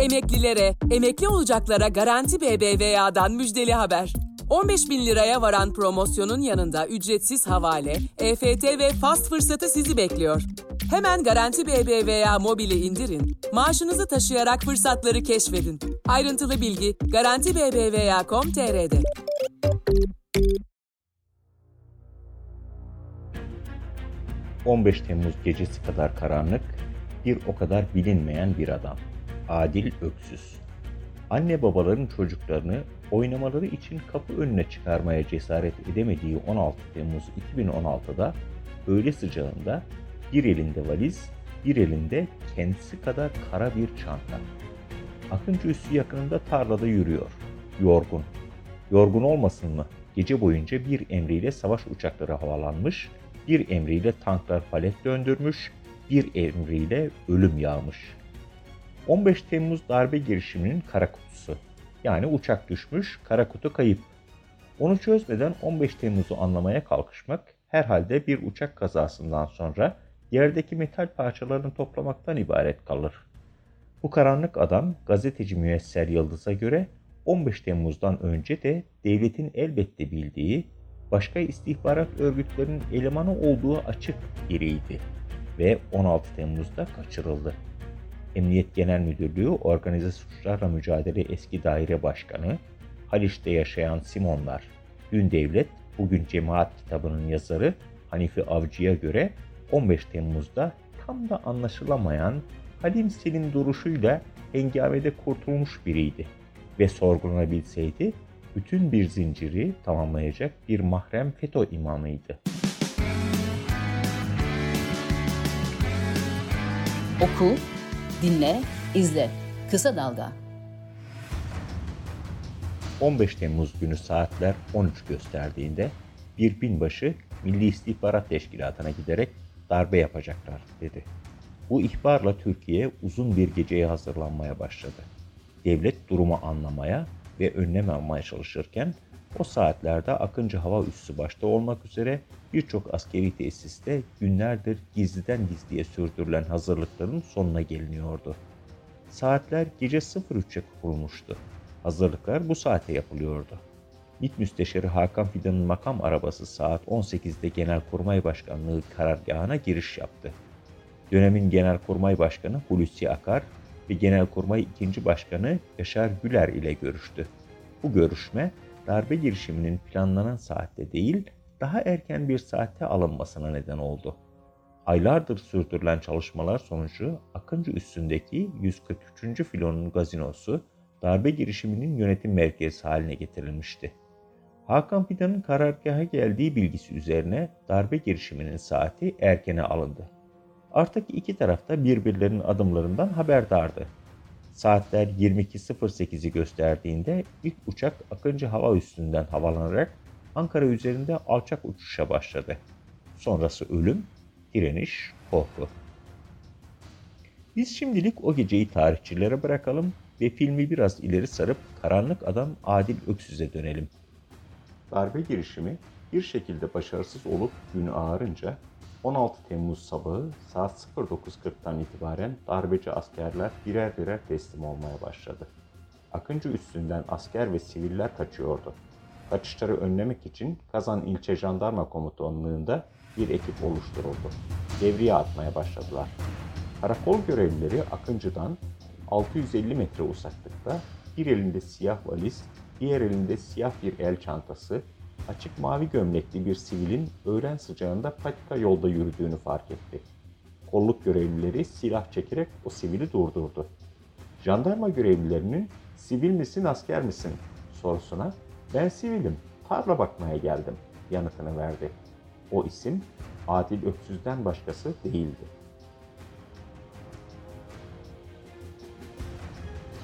Emeklilere, emekli olacaklara Garanti BBVA'dan müjdeli haber. 15 bin liraya varan promosyonun yanında ücretsiz havale, EFT ve fast fırsatı sizi bekliyor. Hemen Garanti BBVA mobili indirin, maaşınızı taşıyarak fırsatları keşfedin. Ayrıntılı bilgi Garanti BBVA.com.tr'de. ...15 Temmuz gecesi kadar karanlık, bir o kadar bilinmeyen bir adam. Adil Öksüz. Anne babaların çocuklarını oynamaları için kapı önüne çıkarmaya cesaret edemediği 16 Temmuz 2016'da öğle sıcağında bir elinde valiz, bir elinde kendisi kadar kara bir çanta. Akıncı üssü yakınında tarlada yürüyor. Yorgun. Yorgun olmasın mı? Gece boyunca bir emriyle savaş uçakları havalanmış, bir emriyle tanklar palet döndürmüş, bir emriyle ölüm yağmış. 15 Temmuz darbe girişiminin kara kutusu. Yani uçak düşmüş, kara kutu kayıp. Onu çözmeden 15 Temmuz'u anlamaya kalkışmak herhalde bir uçak kazasından sonra yerdeki metal parçalarını toplamaktan ibaret kalır. Bu karanlık adam gazeteci Müyesser Yıldız'a göre 15 Temmuz'dan önce de devletin elbette bildiği başka istihbarat örgütlerinin elemanı olduğu açık biriydi ve 16 Temmuz'da kaçırıldı. Emniyet Genel Müdürlüğü Organize Suçlarla Mücadele Eski Daire Başkanı, Haliç'te yaşayan Simonlar, Dün Devlet, Bugün Cemaat kitabının yazarı Hanifi Avcı'ya göre 15 Temmuz'da tam da anlaşılamayan Halim Selim duruşuyla hengamede kurtulmuş biriydi ve sorgulanabilseydi bütün bir zinciri tamamlayacak bir mahrem FETÖ imamıydı. Oku, dinle, izle. Kısa Dalga. 15 Temmuz günü saatler 13 gösterdiğinde bir binbaşı Milli İstihbarat Teşkilatı'na giderek darbe yapacaklar dedi. Bu ihbarla Türkiye uzun bir geceye hazırlanmaya başladı. Devlet durumu anlamaya ve önlem almaya çalışırken o saatlerde Akıncı Hava Üssü başta olmak üzere birçok askeri tesiste günlerdir gizliden gizliye sürdürülen hazırlıkların sonuna geliniyordu. Saatler gece 03'e kurulmuştu. Hazırlıklar bu saate yapılıyordu. MİT Müsteşarı Hakan Fidan'ın makam arabası saat 18'de Genelkurmay Başkanlığı karargahına giriş yaptı. Dönemin Genelkurmay Başkanı Hulusi Akar ve Genelkurmay 2. Başkanı Yaşar Güler ile görüştü. Bu görüşme darbe girişiminin planlanan saatte değil, daha erken bir saatte alınmasına neden oldu. Aylardır sürdürülen çalışmalar sonucu Akıncı üstündeki 143. filonun gazinosu darbe girişiminin yönetim merkezi haline getirilmişti. Hakan Fidan'ın karargaha geldiği bilgisi üzerine darbe girişiminin saati erkene alındı. Artık iki tarafta birbirlerinin adımlarından haberdardı. Saatler 22.08'i gösterdiğinde ilk uçak Akıncı Hava Üssü'nden havalanarak Ankara üzerinde alçak uçuşa başladı. Sonrası ölüm, direniş, korku. Biz şimdilik o geceyi tarihçilere bırakalım ve filmi biraz ileri sarıp karanlık adam Adil Öksüz'e dönelim. Darbe girişimi bir şekilde başarısız olup günü ağarınca 16 Temmuz sabahı saat 09.40'tan itibaren darbeci askerler birer birer teslim olmaya başladı. Akıncı üstünden asker ve siviller kaçıyordu. Kaçışları önlemek için Kazan İlçe Jandarma Komutanlığı'nda bir ekip oluşturuldu. Devriye atmaya başladılar. Karakol görevlileri Akıncı'dan 650 metre uzaklıkta bir elinde siyah valiz, diğer elinde siyah bir el çantası, açık mavi gömlekli bir sivilin öğlen sıcağında patika yolda yürüdüğünü fark etti. Kolluk görevlileri silah çekerek o sivili durdurdu. Jandarma görevlilerinin sivil misin asker misin sorusuna ben sivilim tarla bakmaya geldim yanıtını verdi. O isim Adil Öksüz'den başkası değildi.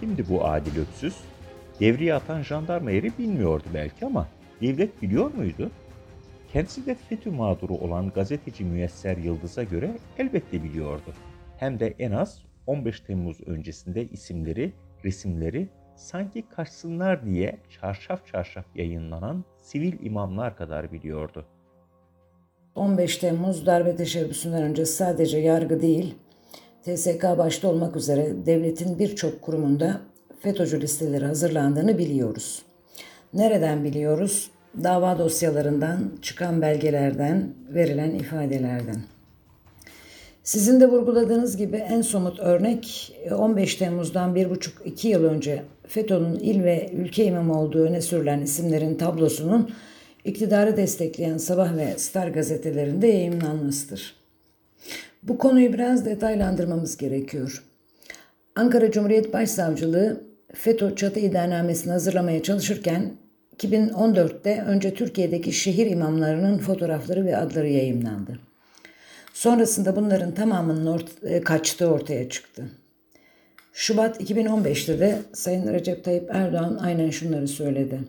Kimdi bu Adil Öksüz? Devriye atan jandarma eri bilmiyordu belki ama devlet biliyor muydu? Kendisi de FETÖ mağduru olan gazeteci Müyesser Yıldız'a göre elbette biliyordu. Hem de en az 15 Temmuz öncesinde isimleri, resimleri sanki kaçsınlar diye çarşaf çarşaf yayınlanan sivil imamlar kadar biliyordu. 15 Temmuz darbe teşebbüsünden önce sadece yargı değil, TSK başta olmak üzere devletin birçok kurumunda FETÖ'cü listeleri hazırlandığını biliyoruz. Nereden biliyoruz? Dava dosyalarından, çıkan belgelerden, verilen ifadelerden. Sizin de vurguladığınız gibi en somut örnek 15 Temmuz'dan 1,5-2 yıl önce FETÖ'nün il ve ülke imamı olduğu öne sürülen isimlerin tablosunun iktidarı destekleyen Sabah ve Star gazetelerinde yayınlanmasıdır. Bu konuyu biraz detaylandırmamız gerekiyor. Ankara Cumhuriyet Başsavcılığı FETÖ çatı iddianamesini hazırlamaya çalışırken 2014'te önce Türkiye'deki şehir imamlarının fotoğrafları ve adları yayınlandı. Sonrasında bunların tamamının ort- e, kaçtığı ortaya çıktı. Şubat 2015'te de Sayın Recep Tayyip Erdoğan aynen şunları söyledi.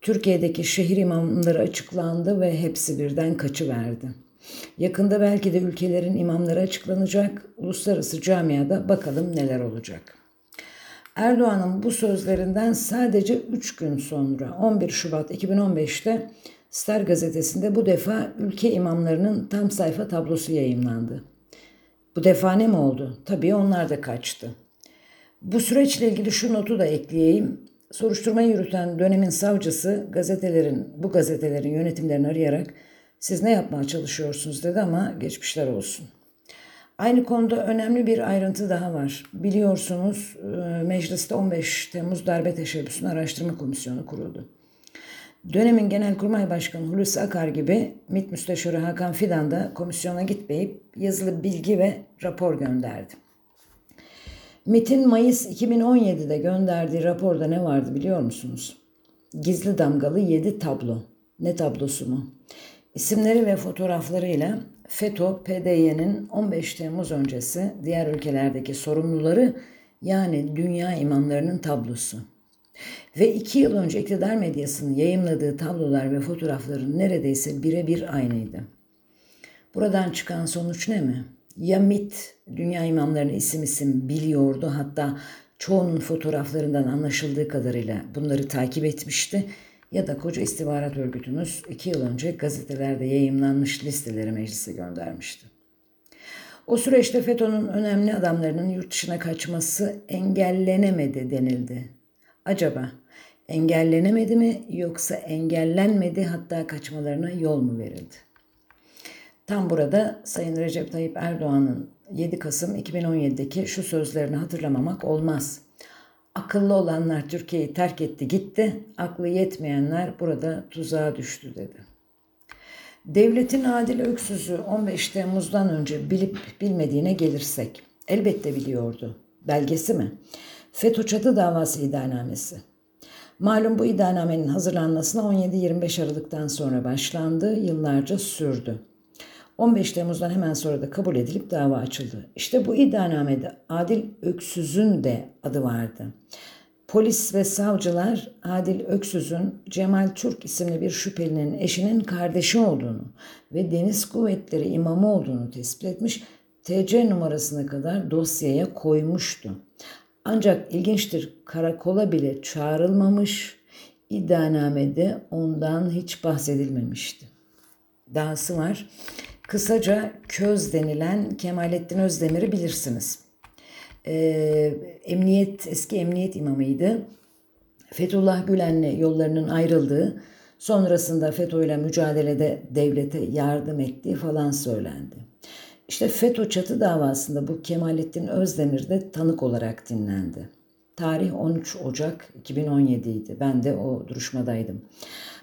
Türkiye'deki şehir imamları açıklandı ve hepsi birden kaçıverdi. Yakında belki de ülkelerin imamları açıklanacak, uluslararası camiada bakalım neler olacak. Erdoğan'ın bu sözlerinden sadece 3 gün sonra 11 Şubat 2015'te Star gazetesinde bu defa ülke imamlarının tam sayfa tablosu yayınlandı. Bu defa ne mi oldu? Tabii onlar da kaçtı. Bu süreçle ilgili şu notu da ekleyeyim. Soruşturma yürüten dönemin savcısı gazetelerin, bu gazetelerin yönetimlerini arayarak siz ne yapmaya çalışıyorsunuz dedi ama geçmişler olsun. Aynı konuda önemli bir ayrıntı daha var. Biliyorsunuz e, mecliste 15 Temmuz darbe teşebbüsünü araştırma komisyonu kuruldu. Dönemin Genelkurmay Başkanı Hulusi Akar gibi MİT Müsteşarı Hakan Fidan da komisyona gitmeyip yazılı bilgi ve rapor gönderdi. MİT'in Mayıs 2017'de gönderdiği raporda ne vardı biliyor musunuz? Gizli damgalı 7 tablo. Ne tablosu mu? İsimleri ve fotoğraflarıyla FETÖ, PDY'nin 15 Temmuz öncesi diğer ülkelerdeki sorumluları yani dünya imamlarının tablosu. Ve iki yıl önce iktidar medyasının yayımladığı tablolar ve fotoğrafların neredeyse birebir aynıydı. Buradan çıkan sonuç ne mi? Ya MIT dünya imamlarını isim isim biliyordu hatta çoğunun fotoğraflarından anlaşıldığı kadarıyla bunları takip etmişti ya da koca istihbarat örgütümüz iki yıl önce gazetelerde yayımlanmış listeleri meclise göndermişti. O süreçte FETÖ'nün önemli adamlarının yurt dışına kaçması engellenemedi denildi. Acaba engellenemedi mi yoksa engellenmedi hatta kaçmalarına yol mu verildi? Tam burada Sayın Recep Tayyip Erdoğan'ın 7 Kasım 2017'deki şu sözlerini hatırlamamak olmaz. Akıllı olanlar Türkiye'yi terk etti gitti, aklı yetmeyenler burada tuzağa düştü dedi. Devletin adil öksüzü 15 Temmuz'dan önce bilip bilmediğine gelirsek, elbette biliyordu. Belgesi mi? FETÖ çatı davası iddianamesi. Malum bu iddianamenin hazırlanmasına 17-25 Aralık'tan sonra başlandı, yıllarca sürdü. 15 Temmuz'dan hemen sonra da kabul edilip dava açıldı. İşte bu iddianamede Adil Öksüz'ün de adı vardı. Polis ve savcılar Adil Öksüz'ün Cemal Türk isimli bir şüphelinin eşinin kardeşi olduğunu ve deniz kuvvetleri imamı olduğunu tespit etmiş, TC numarasına kadar dosyaya koymuştu. Ancak ilginçtir karakola bile çağrılmamış, iddianamede ondan hiç bahsedilmemişti. Dahası var. Kısaca Köz denilen Kemalettin Özdemir'i bilirsiniz. Ee, emniyet, eski emniyet imamıydı. Fethullah Gülen'le yollarının ayrıldığı, sonrasında FETÖ ile mücadelede devlete yardım ettiği falan söylendi. İşte FETÖ çatı davasında bu Kemalettin Özdemir de tanık olarak dinlendi. Tarih 13 Ocak 2017 idi. Ben de o duruşmadaydım.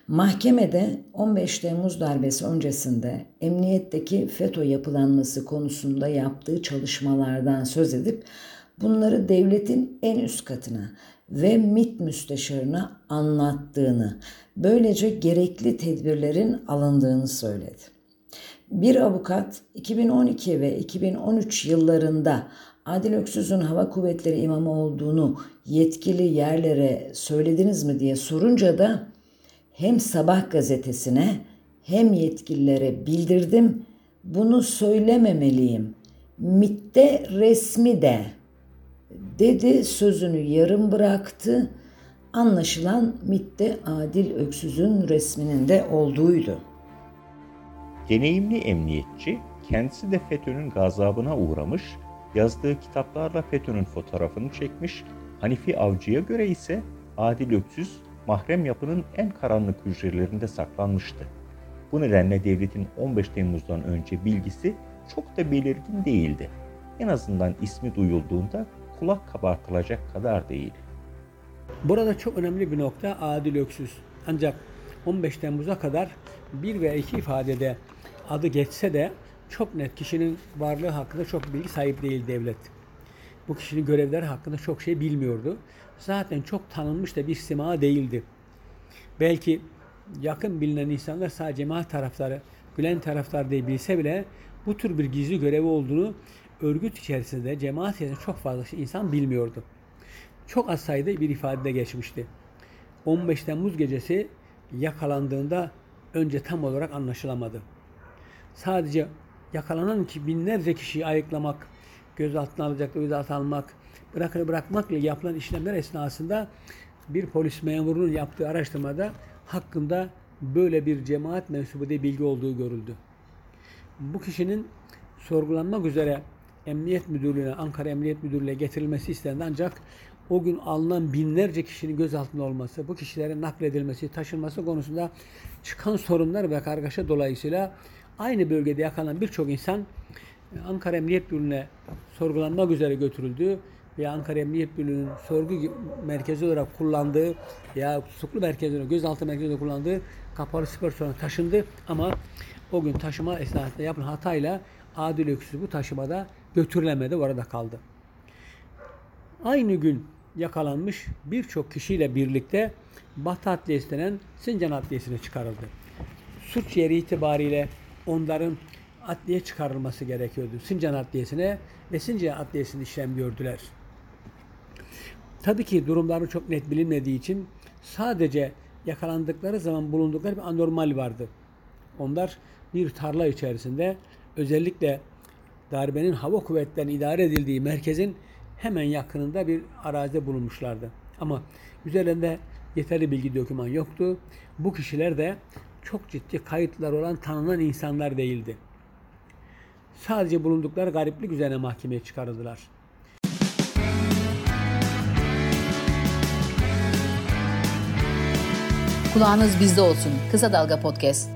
Mahkemede 15 Temmuz darbesi öncesinde emniyetteki FETÖ yapılanması konusunda yaptığı çalışmalardan söz edip bunları devletin en üst katına ve MİT müsteşarına anlattığını, böylece gerekli tedbirlerin alındığını söyledi. Bir avukat 2012 ve 2013 yıllarında Adil Öksüz'ün hava kuvvetleri imamı olduğunu yetkili yerlere söylediniz mi diye sorunca da hem Sabah gazetesine hem yetkililere bildirdim. Bunu söylememeliyim. MIT'te resmi de dedi sözünü yarım bıraktı. Anlaşılan MIT'te Adil Öksüz'ün resminin de olduğuydu. Deneyimli emniyetçi kendisi de FETÖ'nün gazabına uğramış, yazdığı kitaplarla FETÖ'nün fotoğrafını çekmiş, Hanifi Avcı'ya göre ise Adil Öksüz mahrem yapının en karanlık hücrelerinde saklanmıştı. Bu nedenle devletin 15 Temmuz'dan önce bilgisi çok da belirgin değildi. En azından ismi duyulduğunda kulak kabartılacak kadar değil. Burada çok önemli bir nokta Adil Öksüz. Ancak 15 Temmuz'a kadar bir veya iki ifadede adı geçse de çok net kişinin varlığı hakkında çok bilgi sahip değil devlet. Bu kişinin görevleri hakkında çok şey bilmiyordu. Zaten çok tanınmış da bir sima değildi. Belki yakın bilinen insanlar sadece cemaat taraftarı, Gülen taraftar diye bilse bile bu tür bir gizli görevi olduğunu örgüt içerisinde, cemaat içerisinde çok fazla insan bilmiyordu. Çok az sayıda bir ifadede geçmişti. 15 Temmuz gecesi yakalandığında önce tam olarak anlaşılamadı. Sadece yakalanan ki binlerce kişiyi ayıklamak, gözaltına alacak, gözaltına almak, bırakır bırakmakla yapılan işlemler esnasında bir polis memurunun yaptığı araştırmada hakkında böyle bir cemaat mensubu diye bilgi olduğu görüldü. Bu kişinin sorgulanmak üzere Emniyet Müdürlüğü'ne, Ankara Emniyet Müdürlüğü'ne getirilmesi istendi ancak o gün alınan binlerce kişinin gözaltında olması, bu kişilerin nakledilmesi, taşınması konusunda çıkan sorunlar ve kargaşa dolayısıyla aynı bölgede yakalanan birçok insan e, Ankara Emniyet Müdürlüğü'ne sorgulanmak üzere götürüldü veya Ankara Emniyet Müdürlüğü'nün sorgu merkezi olarak kullandığı ya tutuklu merkezine, gözaltı merkezine kullandığı kapalı spor salonuna taşındı ama o gün taşıma esnasında yapılan hatayla Adil Öksüz bu taşımada götürülemedi, orada kaldı. Aynı gün yakalanmış birçok kişiyle birlikte Batı Adliyesi denen Sincan Adliyesi'ne çıkarıldı. Suç yeri itibariyle onların adliye çıkarılması gerekiyordu. Sincan Adliyesi'ne ve Sincan Adliyesi'nde işlem gördüler. Tabii ki durumları çok net bilinmediği için sadece yakalandıkları zaman bulundukları bir anormal vardı. Onlar bir tarla içerisinde özellikle darbenin hava kuvvetlerinin idare edildiği merkezin hemen yakınında bir arazide bulunmuşlardı. Ama üzerinde yeterli bilgi doküman yoktu. Bu kişiler de çok ciddi kayıtlar olan tanınan insanlar değildi. Sadece bulundukları gariplik üzerine mahkemeye çıkarıldılar. Kulağınız bizde olsun. Kısa Dalga Podcast.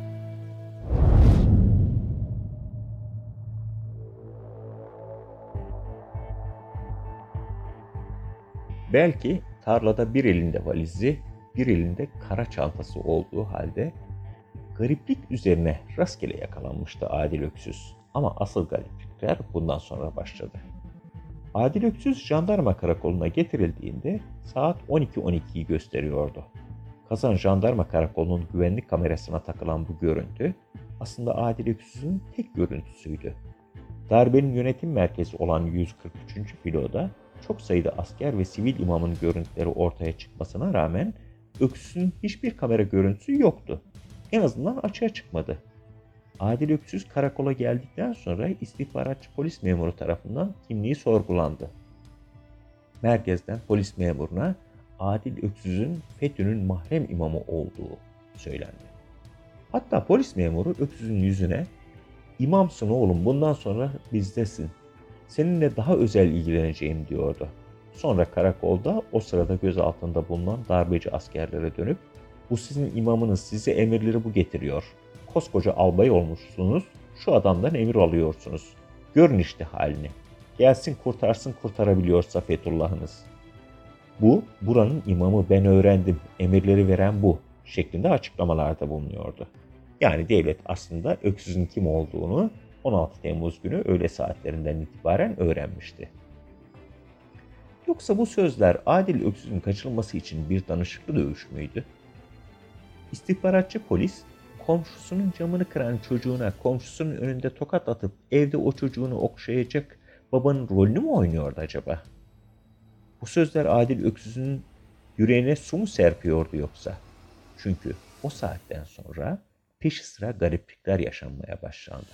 Belki tarlada bir elinde valizi, bir elinde kara çantası olduğu halde gariplik üzerine rastgele yakalanmıştı Adil Öksüz. Ama asıl gariplikler bundan sonra başladı. Adil Öksüz jandarma karakoluna getirildiğinde saat 12.12'yi gösteriyordu. Kazan Jandarma Karakolu'nun güvenlik kamerasına takılan bu görüntü aslında Adil Öksüz'ün tek görüntüsüydü. Darbenin yönetim merkezi olan 143. filoda çok sayıda asker ve sivil imamın görüntüleri ortaya çıkmasına rağmen Öksüz'ün hiçbir kamera görüntüsü yoktu. En azından açığa çıkmadı. Adil Öksüz karakola geldikten sonra istihbaratçı polis memuru tarafından kimliği sorgulandı. Merkezden polis memuruna Adil Öksüz'ün FETÖ'nün mahrem imamı olduğu söylendi. Hatta polis memuru Öksüz'ün yüzüne İmamsın oğlum bundan sonra bizdesin. Seninle daha özel ilgileneceğim diyordu. Sonra karakolda o sırada göz altında bulunan darbeci askerlere dönüp bu sizin imamınız size emirleri bu getiriyor. Koskoca albay olmuşsunuz, şu adamdan emir alıyorsunuz. Görün işte halini. Gelsin kurtarsın kurtarabiliyorsa Fethullah'ınız. Bu, buranın imamı ben öğrendim, emirleri veren bu şeklinde açıklamalarda bulunuyordu. Yani devlet aslında öksüzün kim olduğunu 16 Temmuz günü öğle saatlerinden itibaren öğrenmişti. Yoksa bu sözler Adil Öksüz'ün kaçırılması için bir danışıklı dövüş müydü? İstihbaratçı polis komşusunun camını kıran çocuğuna komşusunun önünde tokat atıp evde o çocuğunu okşayacak babanın rolünü mü oynuyordu acaba? Bu sözler Adil Öksüz'ün yüreğine su mu serpiyordu yoksa? Çünkü o saatten sonra peşi sıra gariplikler yaşanmaya başlandı.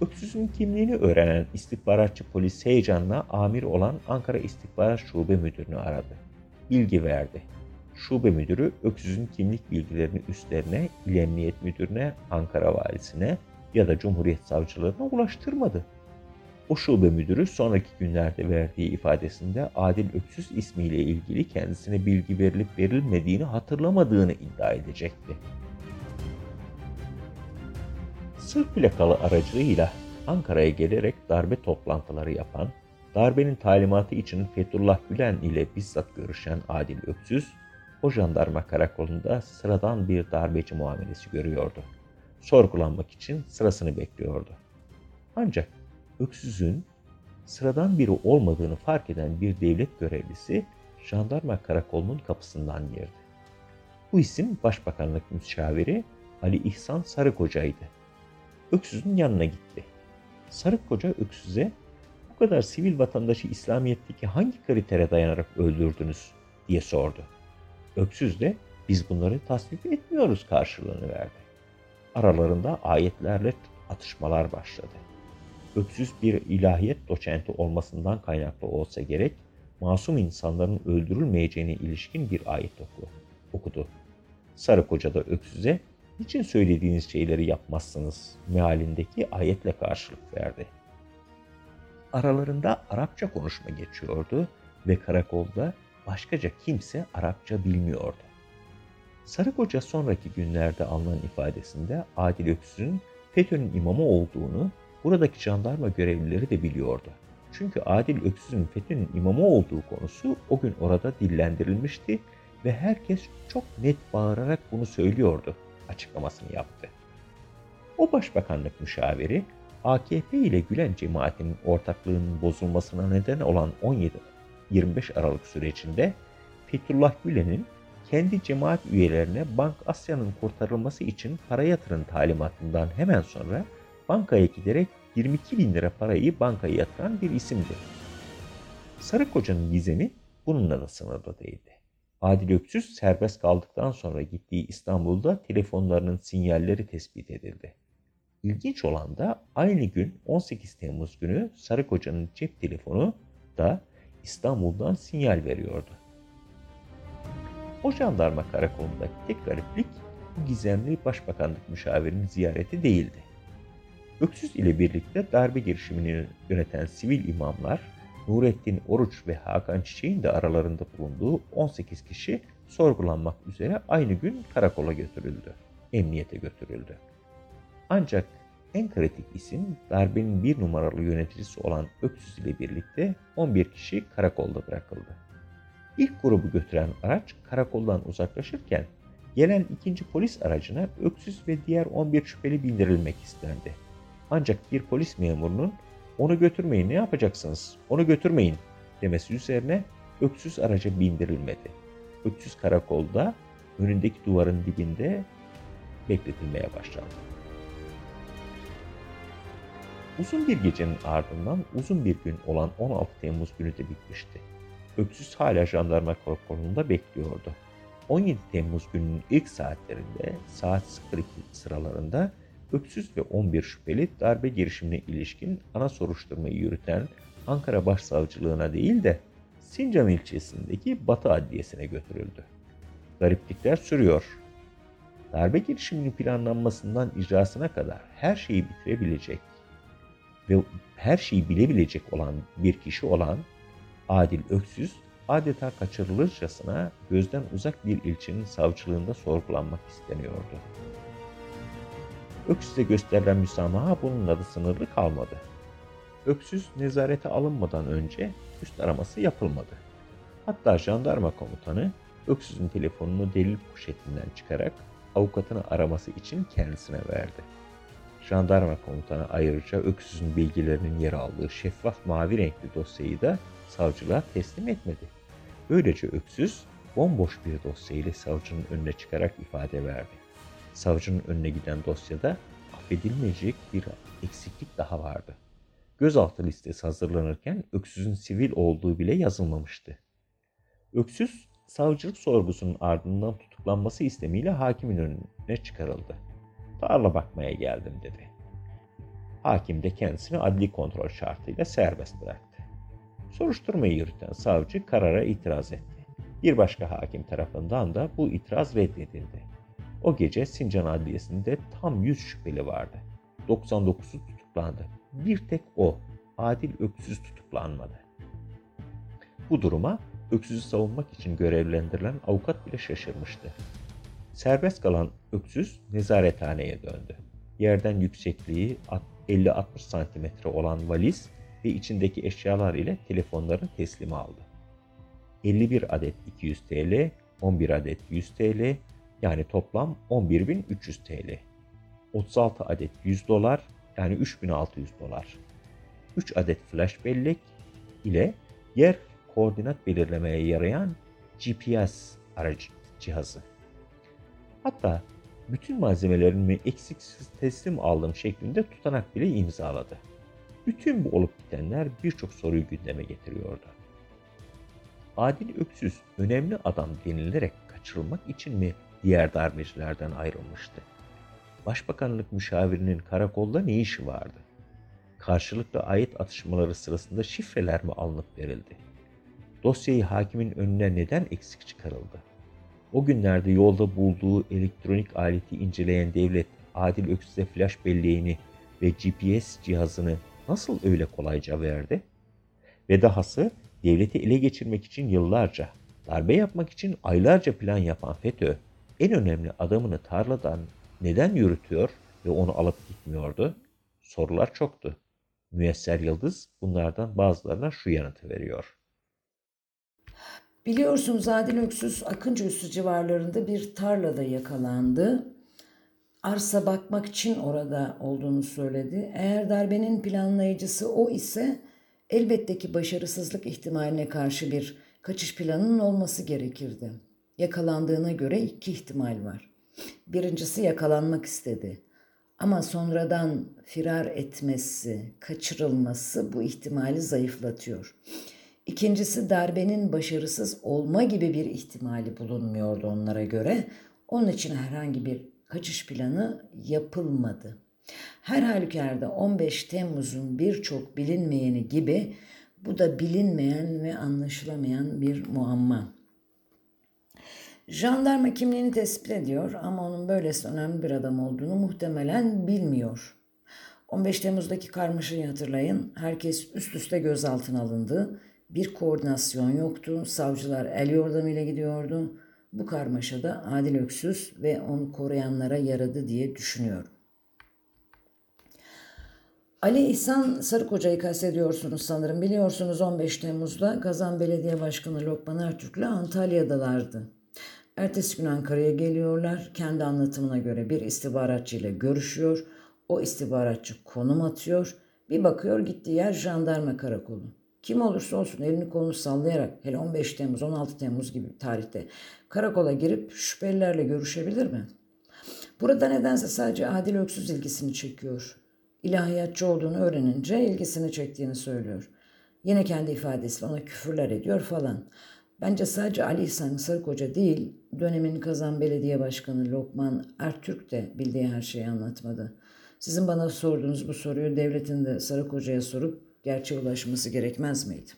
Öksüz'ün kimliğini öğrenen istihbaratçı polis heyecanla amir olan Ankara İstihbarat Şube Müdürünü aradı. Bilgi verdi. Şube müdürü Öksüz'ün kimlik bilgilerini üstlerine, İl Emniyet Müdürüne, Ankara Valisi'ne ya da Cumhuriyet Savcılığına ulaştırmadı. O şube müdürü sonraki günlerde verdiği ifadesinde Adil Öksüz ismiyle ilgili kendisine bilgi verilip verilmediğini hatırlamadığını iddia edecekti. Sırp plakalı aracılığıyla Ankara'ya gelerek darbe toplantıları yapan, darbenin talimatı için Fethullah Gülen ile bizzat görüşen Adil Öksüz, o jandarma karakolunda sıradan bir darbeci muamelesi görüyordu. Sorgulanmak için sırasını bekliyordu. Ancak Öksüz'ün sıradan biri olmadığını fark eden bir devlet görevlisi jandarma karakolunun kapısından girdi. Bu isim Başbakanlık Müşaviri Ali İhsan Sarıkoca'ydı. Öksüz'ün yanına gitti. Sarıkoca Öksüz'e bu kadar sivil vatandaşı İslamiyet'teki hangi kritere dayanarak öldürdünüz diye sordu. Öksüz de biz bunları tasvip etmiyoruz karşılığını verdi. Aralarında ayetlerle atışmalar başladı. Öksüz bir ilahiyet doçenti olmasından kaynaklı olsa gerek, masum insanların öldürülmeyeceğine ilişkin bir ayet oku, okudu. Sarı Koca da Öksüz'e niçin söylediğiniz şeyleri yapmazsınız mealindeki ayetle karşılık verdi. Aralarında Arapça konuşma geçiyordu ve karakolda başkaca kimse Arapça bilmiyordu. Sarı Koca sonraki günlerde alınan ifadesinde Adil Öksüz'ün FETÖ'nün imamı olduğunu buradaki jandarma görevlileri de biliyordu. Çünkü Adil Öksüz'ün FETÖ'nün imamı olduğu konusu o gün orada dillendirilmişti ve herkes çok net bağırarak bunu söylüyordu açıklamasını yaptı. O başbakanlık müşaviri AKP ile Gülen cemaatinin ortaklığının bozulmasına neden olan 17-25 Aralık sürecinde Fethullah Gülen'in kendi cemaat üyelerine Bank Asya'nın kurtarılması için para yatırın talimatından hemen sonra bankaya giderek 22 bin lira parayı bankaya yatıran bir isimdi. Sarı Koca'nın gizemi bununla da sınırlı değildi. Adil Öksüz serbest kaldıktan sonra gittiği İstanbul'da telefonlarının sinyalleri tespit edildi. İlginç olan da aynı gün 18 Temmuz günü Sarı Koca'nın cep telefonu da İstanbul'dan sinyal veriyordu. O jandarma karakolundaki tek gariplik bu gizemli başbakanlık müşavirinin ziyareti değildi. Öksüz ile birlikte darbe girişimini yöneten sivil imamlar, Nurettin Oruç ve Hakan Çiçek'in de aralarında bulunduğu 18 kişi sorgulanmak üzere aynı gün karakola götürüldü. Emniyete götürüldü. Ancak en kritik isim darbenin bir numaralı yöneticisi olan Öksüz ile birlikte 11 kişi karakolda bırakıldı. İlk grubu götüren araç karakoldan uzaklaşırken gelen ikinci polis aracına Öksüz ve diğer 11 şüpheli bindirilmek istendi. Ancak bir polis memurunun onu götürmeyin ne yapacaksınız onu götürmeyin demesi üzerine Öksüz araca bindirilmedi. Öksüz karakolda önündeki duvarın dibinde bekletilmeye başlandı. Uzun bir gecenin ardından uzun bir gün olan 16 Temmuz günü de bitmişti. Öksüz hala jandarma karakolunda bekliyordu. 17 Temmuz gününün ilk saatlerinde saat 02 sıralarında Öksüz ve 11 şüpheli darbe girişimine ilişkin ana soruşturmayı yürüten Ankara Başsavcılığına değil de Sincan ilçesindeki Batı Adliyesi'ne götürüldü. Gariplikler sürüyor. Darbe girişiminin planlanmasından icrasına kadar her şeyi bitirebilecek ve her şeyi bilebilecek olan bir kişi olan Adil Öksüz adeta kaçırılırcasına gözden uzak bir ilçenin savcılığında sorgulanmak isteniyordu. Öksüz'e gösterilen müsamaha bununla da sınırlı kalmadı. Öksüz nezarete alınmadan önce üst araması yapılmadı. Hatta jandarma komutanı Öksüz'ün telefonunu delil poşetinden çıkarak avukatını araması için kendisine verdi. Jandarma komutanı ayrıca Öksüz'ün bilgilerinin yer aldığı şeffaf mavi renkli dosyayı da savcılığa teslim etmedi. Böylece Öksüz bomboş bir dosya ile savcının önüne çıkarak ifade verdi. Savcının önüne giden dosyada affedilmeyecek bir eksiklik daha vardı. Gözaltı listesi hazırlanırken Öksüz'ün sivil olduğu bile yazılmamıştı. Öksüz, savcılık sorgusunun ardından tutuklanması istemiyle hakimin önüne çıkarıldı. Tarla bakmaya geldim dedi. Hakim de kendisini adli kontrol şartıyla serbest bıraktı. Soruşturmayı yürüten savcı karara itiraz etti. Bir başka hakim tarafından da bu itiraz reddedildi. O gece Sincan Adliyesi'nde tam 100 şüpheli vardı. 99'u tutuklandı. Bir tek o Adil Öksüz tutuklanmadı. Bu duruma Öksüz'ü savunmak için görevlendirilen avukat bile şaşırmıştı. Serbest kalan Öksüz nezarethaneye döndü. Yerden yüksekliği 50-60 santimetre olan valiz ve içindeki eşyalar ile telefonlarını teslim aldı. 51 adet 200 TL, 11 adet 100 TL, yani toplam 11.300 TL. 36 adet 100 dolar, yani 3600 dolar. 3 adet flash bellek ile yer koordinat belirlemeye yarayan GPS aracı cihazı. Hatta bütün malzemelerimi eksiksiz teslim aldım şeklinde tutanak bile imzaladı. Bütün bu olup bitenler birçok soruyu gündeme getiriyordu. Adil Öksüz önemli adam denilerek kaçırılmak için mi diğer darbecilerden ayrılmıştı? Başbakanlık müşavirinin karakolda ne işi vardı? Karşılıklı ait atışmaları sırasında şifreler mi alınıp verildi? Dosyayı hakimin önüne neden eksik çıkarıldı? O günlerde yolda bulduğu elektronik aleti inceleyen devlet Adil Öksüz'e flash belleğini ve GPS cihazını nasıl öyle kolayca verdi? Ve dahası devleti ele geçirmek için yıllarca, darbe yapmak için aylarca plan yapan FETÖ, en önemli adamını tarladan neden yürütüyor ve onu alıp gitmiyordu? Sorular çoktu. Müyesser Yıldız bunlardan bazılarına şu yanıtı veriyor. Biliyorsunuz Adil Öksüz Akıncı Üssü civarlarında bir tarlada yakalandı. Arsa bakmak için orada olduğunu söyledi. Eğer darbenin planlayıcısı o ise elbette ki başarısızlık ihtimaline karşı bir kaçış planının olması gerekirdi. Yakalandığına göre iki ihtimal var. Birincisi yakalanmak istedi. Ama sonradan firar etmesi, kaçırılması bu ihtimali zayıflatıyor. İkincisi darbenin başarısız olma gibi bir ihtimali bulunmuyordu onlara göre. Onun için herhangi bir kaçış planı yapılmadı. Her halükarda 15 Temmuz'un birçok bilinmeyeni gibi bu da bilinmeyen ve anlaşılamayan bir muamma. Jandarma kimliğini tespit ediyor ama onun böylesi önemli bir adam olduğunu muhtemelen bilmiyor. 15 Temmuz'daki karmaşayı hatırlayın. Herkes üst üste gözaltına alındı. Bir koordinasyon yoktu. Savcılar el yordamıyla gidiyordu. Bu karmaşada Adil Öksüz ve onu koruyanlara yaradı diye düşünüyorum. Ali İhsan Sarıkoca'yı kastediyorsunuz sanırım. Biliyorsunuz 15 Temmuz'da Kazan Belediye Başkanı Lokman Ertürk'le Antalya'dalardı. Ertesi gün Ankara'ya geliyorlar. Kendi anlatımına göre bir istihbaratçı ile görüşüyor. O istihbaratçı konum atıyor. Bir bakıyor gittiği yer jandarma karakolu. Kim olursa olsun elini kolunu sallayarak hele 15 Temmuz 16 Temmuz gibi tarihte karakola girip şüphelilerle görüşebilir mi? Burada nedense sadece Adil Öksüz ilgisini çekiyor. İlahiyatçı olduğunu öğrenince ilgisini çektiğini söylüyor. Yine kendi ifadesiyle ona küfürler ediyor falan. Bence sadece Ali İhsan Sarıkoca değil, dönemin Kazan Belediye Başkanı Lokman Ertürk de bildiği her şeyi anlatmadı. Sizin bana sorduğunuz bu soruyu devletin de Sarıkoca'ya sorup gerçeğe ulaşması gerekmez miydi?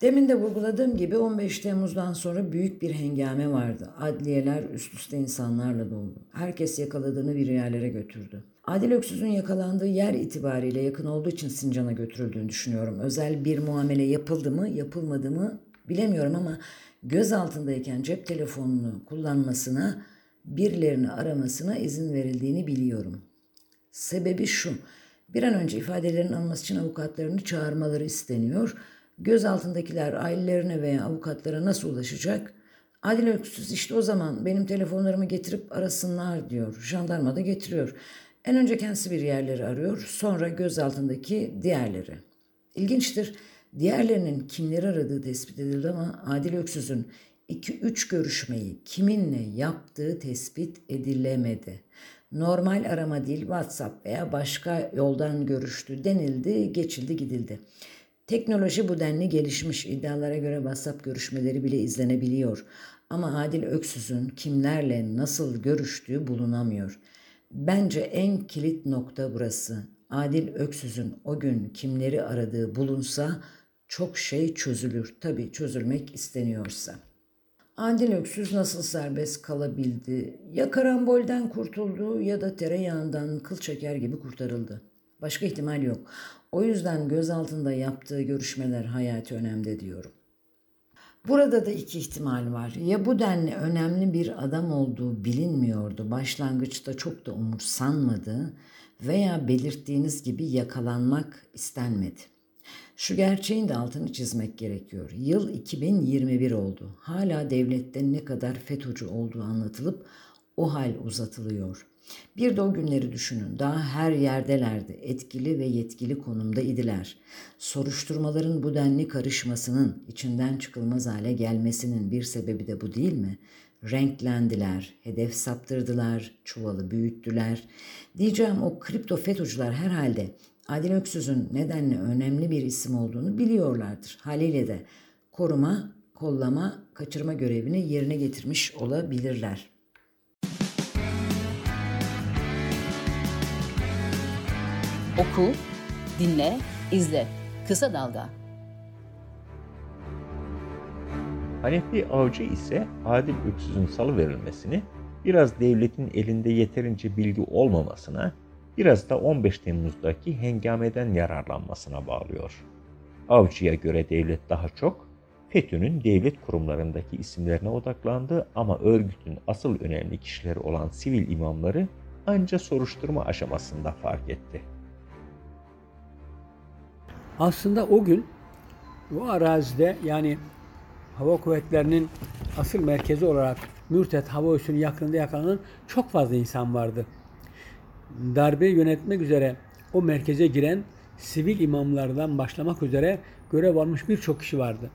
Demin de vurguladığım gibi 15 Temmuz'dan sonra büyük bir hengame vardı. Adliyeler üst üste insanlarla doldu. Herkes yakaladığını bir yerlere götürdü. Adil Öksüz'ün yakalandığı yer itibariyle yakın olduğu için Sincan'a götürüldüğünü düşünüyorum. Özel bir muamele yapıldı mı, yapılmadı mı bilemiyorum ama göz altındayken cep telefonunu kullanmasına, birilerini aramasına izin verildiğini biliyorum. Sebebi şu, bir an önce ifadelerin alınması için avukatlarını çağırmaları isteniyor. Göz altındakiler ailelerine veya avukatlara nasıl ulaşacak? Adil Öksüz işte o zaman benim telefonlarımı getirip arasınlar diyor. Jandarma da getiriyor. En önce kendisi bir yerleri arıyor, sonra göz altındaki diğerleri. İlginçtir. Diğerlerinin kimleri aradığı tespit edildi ama Adil Öksüz'ün 2-3 görüşmeyi kiminle yaptığı tespit edilemedi. Normal arama değil WhatsApp veya başka yoldan görüştü denildi, geçildi gidildi. Teknoloji bu denli gelişmiş iddialara göre WhatsApp görüşmeleri bile izlenebiliyor. Ama Adil Öksüz'ün kimlerle nasıl görüştüğü bulunamıyor. Bence en kilit nokta burası. Adil Öksüz'ün o gün kimleri aradığı bulunsa çok şey çözülür. Tabii çözülmek isteniyorsa. Adil Öksüz nasıl serbest kalabildi? Ya karambolden kurtuldu ya da tereyağından kıl çeker gibi kurtarıldı. Başka ihtimal yok. O yüzden gözaltında yaptığı görüşmeler hayati önemde diyorum. Burada da iki ihtimal var. Ya bu denli önemli bir adam olduğu bilinmiyordu, başlangıçta çok da umursanmadı veya belirttiğiniz gibi yakalanmak istenmedi. Şu gerçeğin de altını çizmek gerekiyor. Yıl 2021 oldu. Hala devlette ne kadar FETÖ'cü olduğu anlatılıp o hal uzatılıyor. Bir de o günleri düşünün. Daha her yerdelerdi. Etkili ve yetkili konumda idiler. Soruşturmaların bu denli karışmasının, içinden çıkılmaz hale gelmesinin bir sebebi de bu değil mi? Renklendiler, hedef saptırdılar, çuvalı büyüttüler. Diyeceğim o kripto FETÖ'cüler herhalde Adil Öksüz'ün nedenle önemli bir isim olduğunu biliyorlardır. Haliyle de koruma, kollama, kaçırma görevini yerine getirmiş olabilirler. Oku, dinle, izle. Kısa Dalga. Hanefi Avcı ise Adil Öksüz'ün salı verilmesini biraz devletin elinde yeterince bilgi olmamasına, biraz da 15 Temmuz'daki hengameden yararlanmasına bağlıyor. Avcı'ya göre devlet daha çok FETÖ'nün devlet kurumlarındaki isimlerine odaklandı ama örgütün asıl önemli kişileri olan sivil imamları anca soruşturma aşamasında fark etti. Aslında o gün bu arazide yani hava kuvvetlerinin asıl merkezi olarak Mürtet Hava Üssü'nün yakınında yakalanan çok fazla insan vardı. Darbeyi yönetmek üzere o merkeze giren sivil imamlardan başlamak üzere görev almış birçok kişi vardı.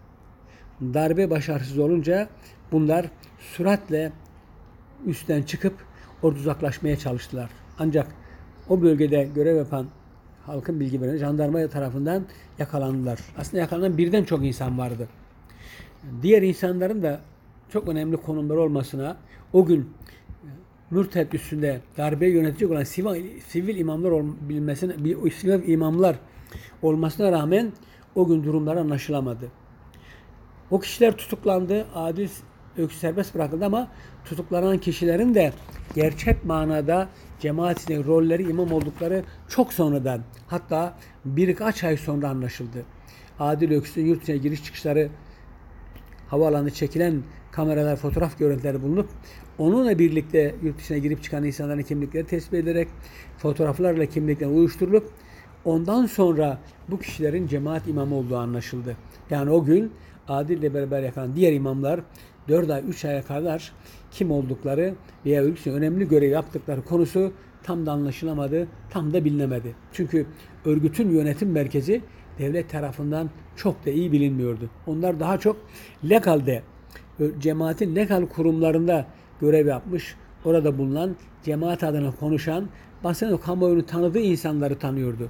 Darbe başarısız olunca bunlar süratle üstten çıkıp orada uzaklaşmaya çalıştılar. Ancak o bölgede görev yapan halkın bilgi veren jandarma tarafından yakalandılar. Aslında yakalanan birden çok insan vardı. Diğer insanların da çok önemli konumlar olmasına o gün mürted üstünde darbeyi yönetecek olan sivil, sivil imamlar ol, bilmesine, sivil imamlar olmasına rağmen o gün durumlar anlaşılamadı. O kişiler tutuklandı, adil öksüz serbest bırakıldı ama tutuklanan kişilerin de gerçek manada cemaatin rolleri imam oldukları çok sonradan hatta birkaç ay sonra anlaşıldı. Adil Öksüz'ün yurt giriş çıkışları havaalanı çekilen kameralar, fotoğraf görüntüleri bulunup onunla birlikte yurt dışına girip çıkan insanların kimlikleri tespit edilerek fotoğraflarla kimlikler uyuşturulup ondan sonra bu kişilerin cemaat imamı olduğu anlaşıldı. Yani o gün Adil ile beraber yakalan diğer imamlar 4 ay 3 aya kadar kim oldukları veya ülkesinde önemli görev yaptıkları konusu tam da anlaşılamadı, tam da bilinemedi. Çünkü örgütün yönetim merkezi devlet tarafından çok da iyi bilinmiyordu. Onlar daha çok legalde, cemaatin legal kurumlarında görev yapmış, orada bulunan, cemaat adına konuşan, basın kamuoyunu tanıdığı insanları tanıyordu.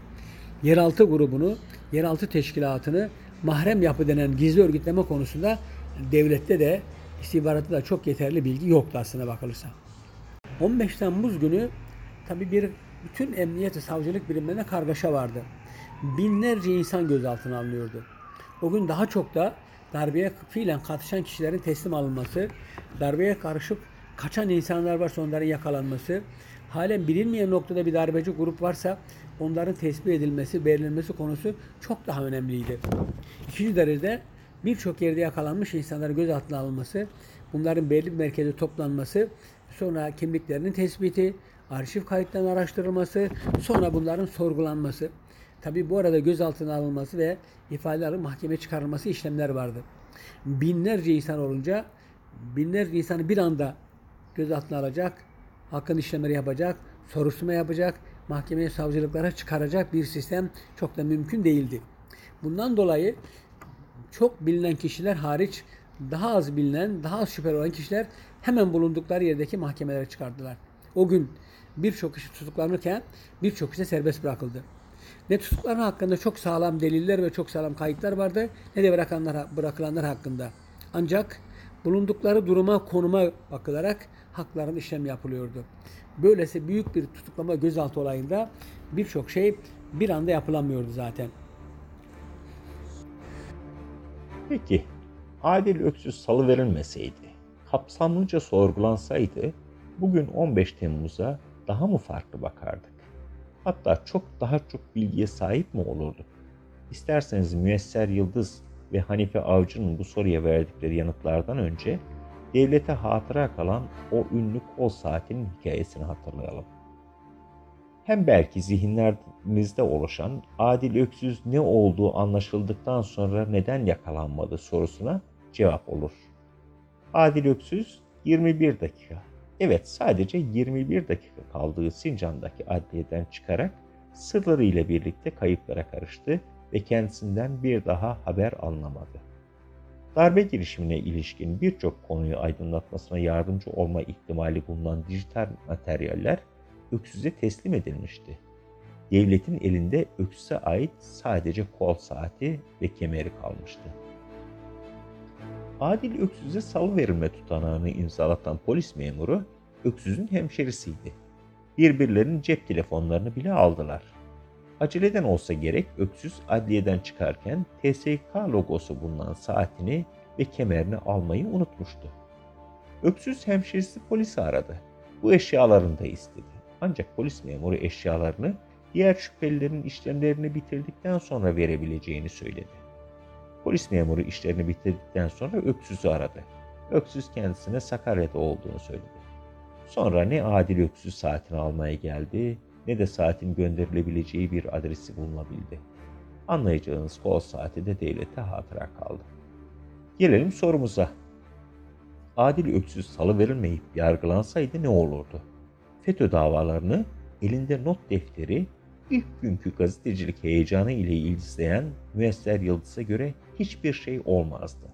Yeraltı grubunu, yeraltı teşkilatını mahrem yapı denen gizli örgütleme konusunda devlette de istihbaratta da çok yeterli bilgi yoktu aslında bakılırsa. 15 Temmuz günü tabi bir bütün emniyet ve savcılık birimlerine kargaşa vardı. Binlerce insan gözaltına alınıyordu. O gün daha çok da darbeye fiilen katışan kişilerin teslim alınması, darbeye karışıp kaçan insanlar varsa onların yakalanması, halen bilinmeyen noktada bir darbeci grup varsa onların tespit edilmesi, belirlenmesi konusu çok daha önemliydi. İkinci derecede birçok yerde yakalanmış insanların gözaltına alınması, bunların belli bir merkeze toplanması, sonra kimliklerinin tespiti, arşiv kayıtlarının araştırılması, sonra bunların sorgulanması. Tabi bu arada gözaltına alınması ve ifadelerin mahkemeye çıkarılması işlemler vardı. Binlerce insan olunca binlerce insanı bir anda gözaltına alacak, hakkın işlemleri yapacak, soruşturma yapacak, mahkemeye savcılıklara çıkaracak bir sistem çok da mümkün değildi. Bundan dolayı çok bilinen kişiler hariç daha az bilinen, daha az şüpheli olan kişiler hemen bulundukları yerdeki mahkemelere çıkardılar. O gün birçok kişi tutuklanırken birçok kişi serbest bırakıldı. Ne tutukların hakkında çok sağlam deliller ve çok sağlam kayıtlar vardı ne de bırakanlar, bırakılanlar hakkında. Ancak bulundukları duruma, konuma bakılarak hakların işlem yapılıyordu. Böylesi büyük bir tutuklama gözaltı olayında birçok şey bir anda yapılamıyordu zaten. Peki, Adil Öksüz salı verilmeseydi, kapsamlıca sorgulansaydı, bugün 15 Temmuz'a daha mı farklı bakardık? Hatta çok daha çok bilgiye sahip mi olurduk? İsterseniz Müesser Yıldız ve Hanife Avcı'nın bu soruya verdikleri yanıtlardan önce devlete hatıra kalan o ünlü kol saatinin hikayesini hatırlayalım. Hem belki zihinlerimizde oluşan Adil Öksüz ne olduğu anlaşıldıktan sonra neden yakalanmadı sorusuna cevap olur. Adil Öksüz 21 dakika. Evet sadece 21 dakika kaldığı Sincan'daki adliyeden çıkarak sırlarıyla birlikte kayıplara karıştı ve kendisinden bir daha haber alınamadı. Darbe girişimine ilişkin birçok konuyu aydınlatmasına yardımcı olma ihtimali bulunan dijital materyaller öksüze teslim edilmişti. Devletin elinde öksüze ait sadece kol saati ve kemeri kalmıştı. Adil Öksüz'e salı verilme tutanağını imzalatan polis memuru Öksüz'ün hemşerisiydi. Birbirlerinin cep telefonlarını bile aldılar. Aceleden olsa gerek Öksüz adliyeden çıkarken TSK logosu bulunan saatini ve kemerini almayı unutmuştu. Öksüz hemşerisi polisi aradı. Bu eşyalarını da istedi. Ancak polis memuru eşyalarını diğer şüphelilerin işlemlerini bitirdikten sonra verebileceğini söyledi. Polis memuru işlerini bitirdikten sonra Öksüz'ü aradı. Öksüz kendisine Sakarya'da olduğunu söyledi. Sonra ne Adil Öksüz saatini almaya geldi ne de saatin gönderilebileceği bir adresi bulunabildi. Anlayacağınız kol saati de devlete hatıra kaldı. Gelelim sorumuza. Adil Öksüz salı verilmeyip yargılansaydı ne olurdu? FETÖ davalarını elinde not defteri ilk günkü gazetecilik heyecanı ile izleyen Müesser Yıldız'a göre hiçbir şey olmazdı.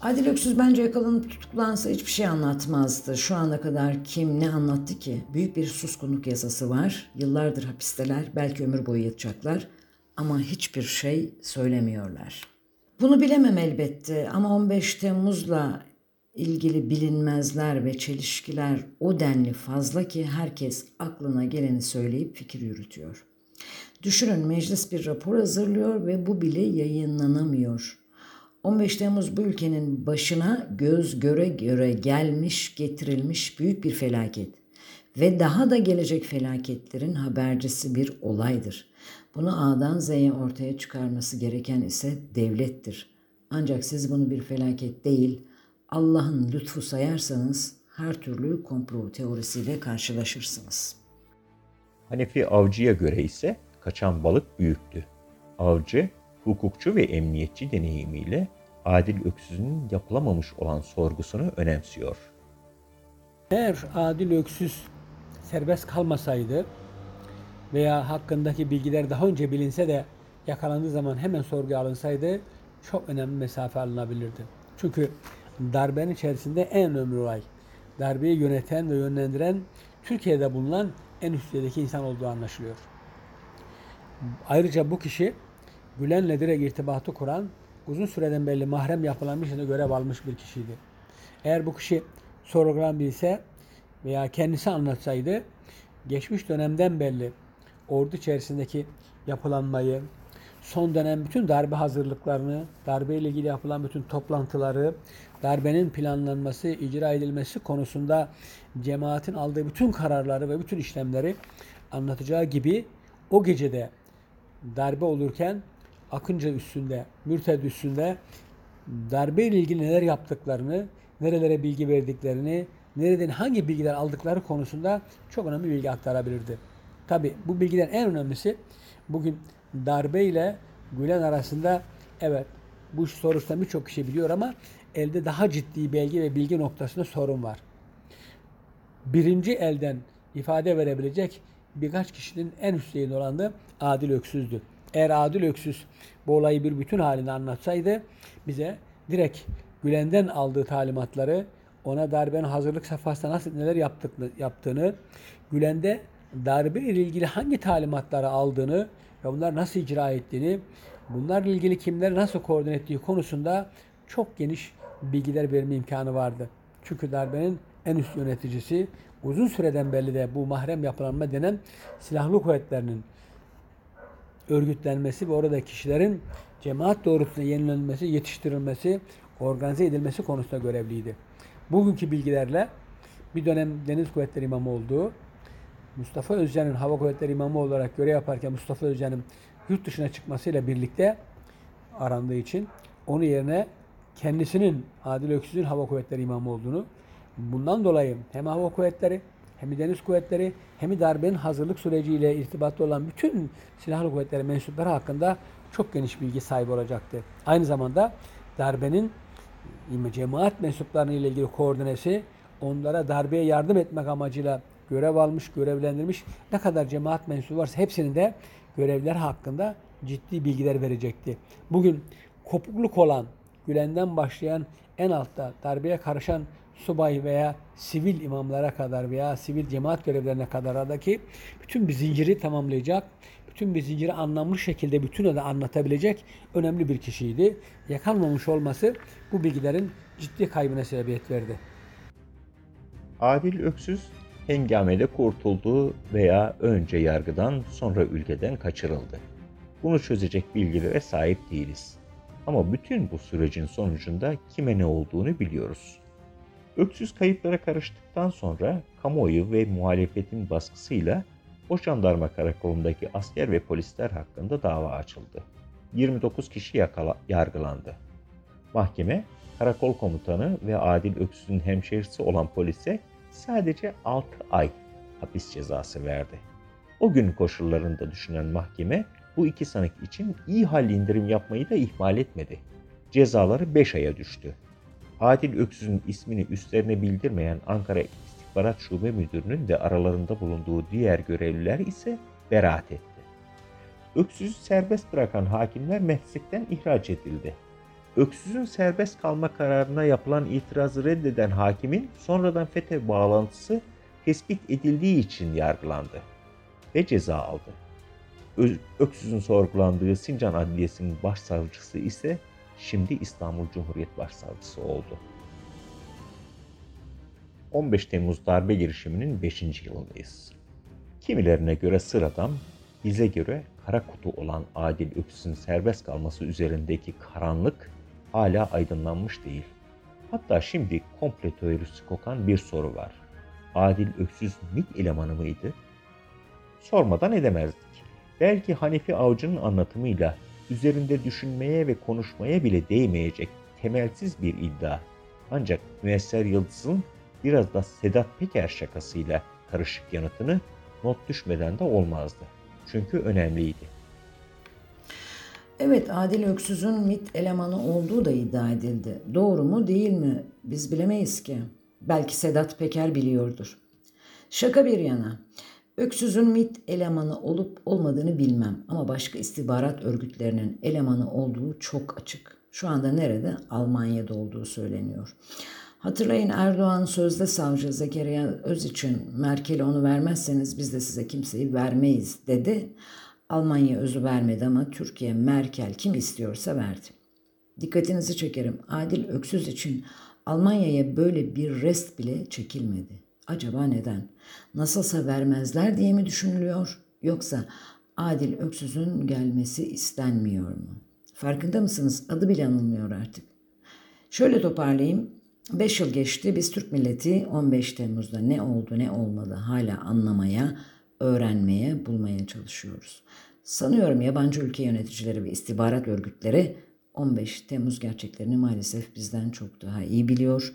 Adil Öksüz bence yakalanıp tutuklansa hiçbir şey anlatmazdı. Şu ana kadar kim ne anlattı ki? Büyük bir suskunluk yasası var. Yıllardır hapisteler, belki ömür boyu yatacaklar ama hiçbir şey söylemiyorlar. Bunu bilemem elbette ama 15 Temmuz'la ilgili bilinmezler ve çelişkiler o denli fazla ki herkes aklına geleni söyleyip fikir yürütüyor. Düşünün meclis bir rapor hazırlıyor ve bu bile yayınlanamıyor. 15 Temmuz bu ülkenin başına göz göre göre gelmiş, getirilmiş büyük bir felaket ve daha da gelecek felaketlerin habercisi bir olaydır. Bunu A'dan Z'ye ortaya çıkarması gereken ise devlettir. Ancak siz bunu bir felaket değil, Allah'ın lütfu sayarsanız her türlü komplo teorisiyle karşılaşırsınız. Hanefi Avcı'ya göre ise kaçan balık büyüktü. Avcı, hukukçu ve emniyetçi deneyimiyle Adil Öksüz'ün yapılamamış olan sorgusunu önemsiyor. Eğer Adil Öksüz serbest kalmasaydı veya hakkındaki bilgiler daha önce bilinse de yakalandığı zaman hemen sorguya alınsaydı çok önemli mesafe alınabilirdi. Çünkü darbenin içerisinde en önemli olay darbeyi yöneten ve yönlendiren Türkiye'de bulunan en üst insan olduğu anlaşılıyor. Ayrıca bu kişi Gülen'le direkt irtibatı kuran, uzun süreden belli mahrem yapılan bir şeyde görev almış bir kişiydi. Eğer bu kişi bilse veya kendisi anlatsaydı, geçmiş dönemden belli ordu içerisindeki yapılanmayı, son dönem bütün darbe hazırlıklarını, darbe ile ilgili yapılan bütün toplantıları, darbenin planlanması, icra edilmesi konusunda cemaatin aldığı bütün kararları ve bütün işlemleri anlatacağı gibi o gecede darbe olurken Akınca üstünde, Mürted üstünde darbe ile ilgili neler yaptıklarını, nerelere bilgi verdiklerini, nereden hangi bilgiler aldıkları konusunda çok önemli bilgi aktarabilirdi. Tabi bu bilgilerin en önemlisi bugün darbe ile Gülen arasında evet bu sorusunda birçok kişi biliyor ama elde daha ciddi belge ve bilgi noktasında sorun var. Birinci elden ifade verebilecek birkaç kişinin en üst düzeyinde olan da Adil Öksüz'dü. Eğer Adil Öksüz bu olayı bir bütün halinde anlatsaydı bize direkt Gülen'den aldığı talimatları ona darbenin hazırlık safhasında nasıl neler yaptığını, Gülen'de darbe ile ilgili hangi talimatları aldığını ve bunlar nasıl icra ettiğini, bunlarla ilgili kimleri nasıl koordine ettiği konusunda çok geniş bilgiler verme imkanı vardı. Çünkü darbenin en üst yöneticisi uzun süreden belli de bu mahrem yapılanma denen silahlı kuvvetlerinin örgütlenmesi ve orada kişilerin cemaat doğrultusunda yenilenmesi, yetiştirilmesi, organize edilmesi konusunda görevliydi. Bugünkü bilgilerle bir dönem Deniz Kuvvetleri imamı olduğu, Mustafa Özcan'ın Hava Kuvvetleri İmamı olarak görev yaparken Mustafa Özcan'ın yurt dışına çıkmasıyla birlikte arandığı için onun yerine kendisinin Adil Öksüz'ün Hava Kuvvetleri İmamı olduğunu bundan dolayı hem Hava Kuvvetleri hem Deniz Kuvvetleri hem darbenin hazırlık süreciyle irtibatlı olan bütün silahlı kuvvetleri mensupları hakkında çok geniş bilgi sahibi olacaktı. Aynı zamanda darbenin cemaat mensuplarının ile ilgili koordinesi onlara darbeye yardım etmek amacıyla görev almış, görevlendirmiş ne kadar cemaat mensubu varsa hepsinin de görevler hakkında ciddi bilgiler verecekti. Bugün kopukluk olan, Gülen'den başlayan en altta darbeye karışan subay veya sivil imamlara kadar veya sivil cemaat görevlerine kadar aradaki bütün bir zinciri tamamlayacak, bütün bir zinciri anlamlı şekilde bütüne de anlatabilecek önemli bir kişiydi. Yakalmamış olması bu bilgilerin ciddi kaybına sebebiyet verdi. Adil Öksüz hengamede kurtuldu veya önce yargıdan sonra ülkeden kaçırıldı. Bunu çözecek bilgilere sahip değiliz. Ama bütün bu sürecin sonucunda kime ne olduğunu biliyoruz. Öksüz kayıplara karıştıktan sonra kamuoyu ve muhalefetin baskısıyla o jandarma karakolundaki asker ve polisler hakkında dava açıldı. 29 kişi yakala, yargılandı. Mahkeme, karakol komutanı ve Adil Öksüz'ün hemşerisi olan polise sadece 6 ay hapis cezası verdi. O gün koşullarında düşünen mahkeme bu iki sanık için iyi hal indirim yapmayı da ihmal etmedi. Cezaları 5 aya düştü. Adil Öksüz'ün ismini üstlerine bildirmeyen Ankara İstihbarat Şube Müdürü'nün de aralarında bulunduğu diğer görevliler ise beraat etti. Öksüz'ü serbest bırakan hakimler meslekten ihraç edildi. Öksüz'ün serbest kalma kararına yapılan itirazı reddeden hakimin sonradan FETÖ bağlantısı tespit edildiği için yargılandı ve ceza aldı. Öksüz'ün sorgulandığı Sincan Adliyesi'nin başsavcısı ise şimdi İstanbul Cumhuriyet Başsavcısı oldu. 15 Temmuz darbe girişiminin 5. yılındayız. Kimilerine göre sıradan, bize göre kara kutu olan Adil Öksüz'ün serbest kalması üzerindeki karanlık hala aydınlanmış değil. Hatta şimdi komple teorisi kokan bir soru var. Adil Öksüz MİT elemanı mıydı? Sormadan edemezdik. Belki Hanefi Avcı'nın anlatımıyla üzerinde düşünmeye ve konuşmaya bile değmeyecek temelsiz bir iddia. Ancak Müesser Yıldız'ın biraz da Sedat Peker şakasıyla karışık yanıtını not düşmeden de olmazdı. Çünkü önemliydi. Evet Adil Öksüz'ün MIT elemanı olduğu da iddia edildi. Doğru mu değil mi biz bilemeyiz ki. Belki Sedat Peker biliyordur. Şaka bir yana. Öksüz'ün MIT elemanı olup olmadığını bilmem ama başka istihbarat örgütlerinin elemanı olduğu çok açık. Şu anda nerede? Almanya'da olduğu söyleniyor. Hatırlayın Erdoğan sözde savcı Zekeriya Öz için Merkel'e onu vermezseniz biz de size kimseyi vermeyiz dedi. Almanya özü vermedi ama Türkiye Merkel kim istiyorsa verdi. Dikkatinizi çekerim. Adil Öksüz için Almanya'ya böyle bir rest bile çekilmedi. Acaba neden? Nasılsa vermezler diye mi düşünülüyor? Yoksa Adil Öksüz'ün gelmesi istenmiyor mu? Farkında mısınız? Adı bile anılmıyor artık. Şöyle toparlayayım. 5 yıl geçti. Biz Türk milleti 15 Temmuz'da ne oldu ne olmadı hala anlamaya, öğrenmeye, bulmaya çalışıyoruz. Sanıyorum yabancı ülke yöneticileri ve istihbarat örgütleri 15 Temmuz gerçeklerini maalesef bizden çok daha iyi biliyor.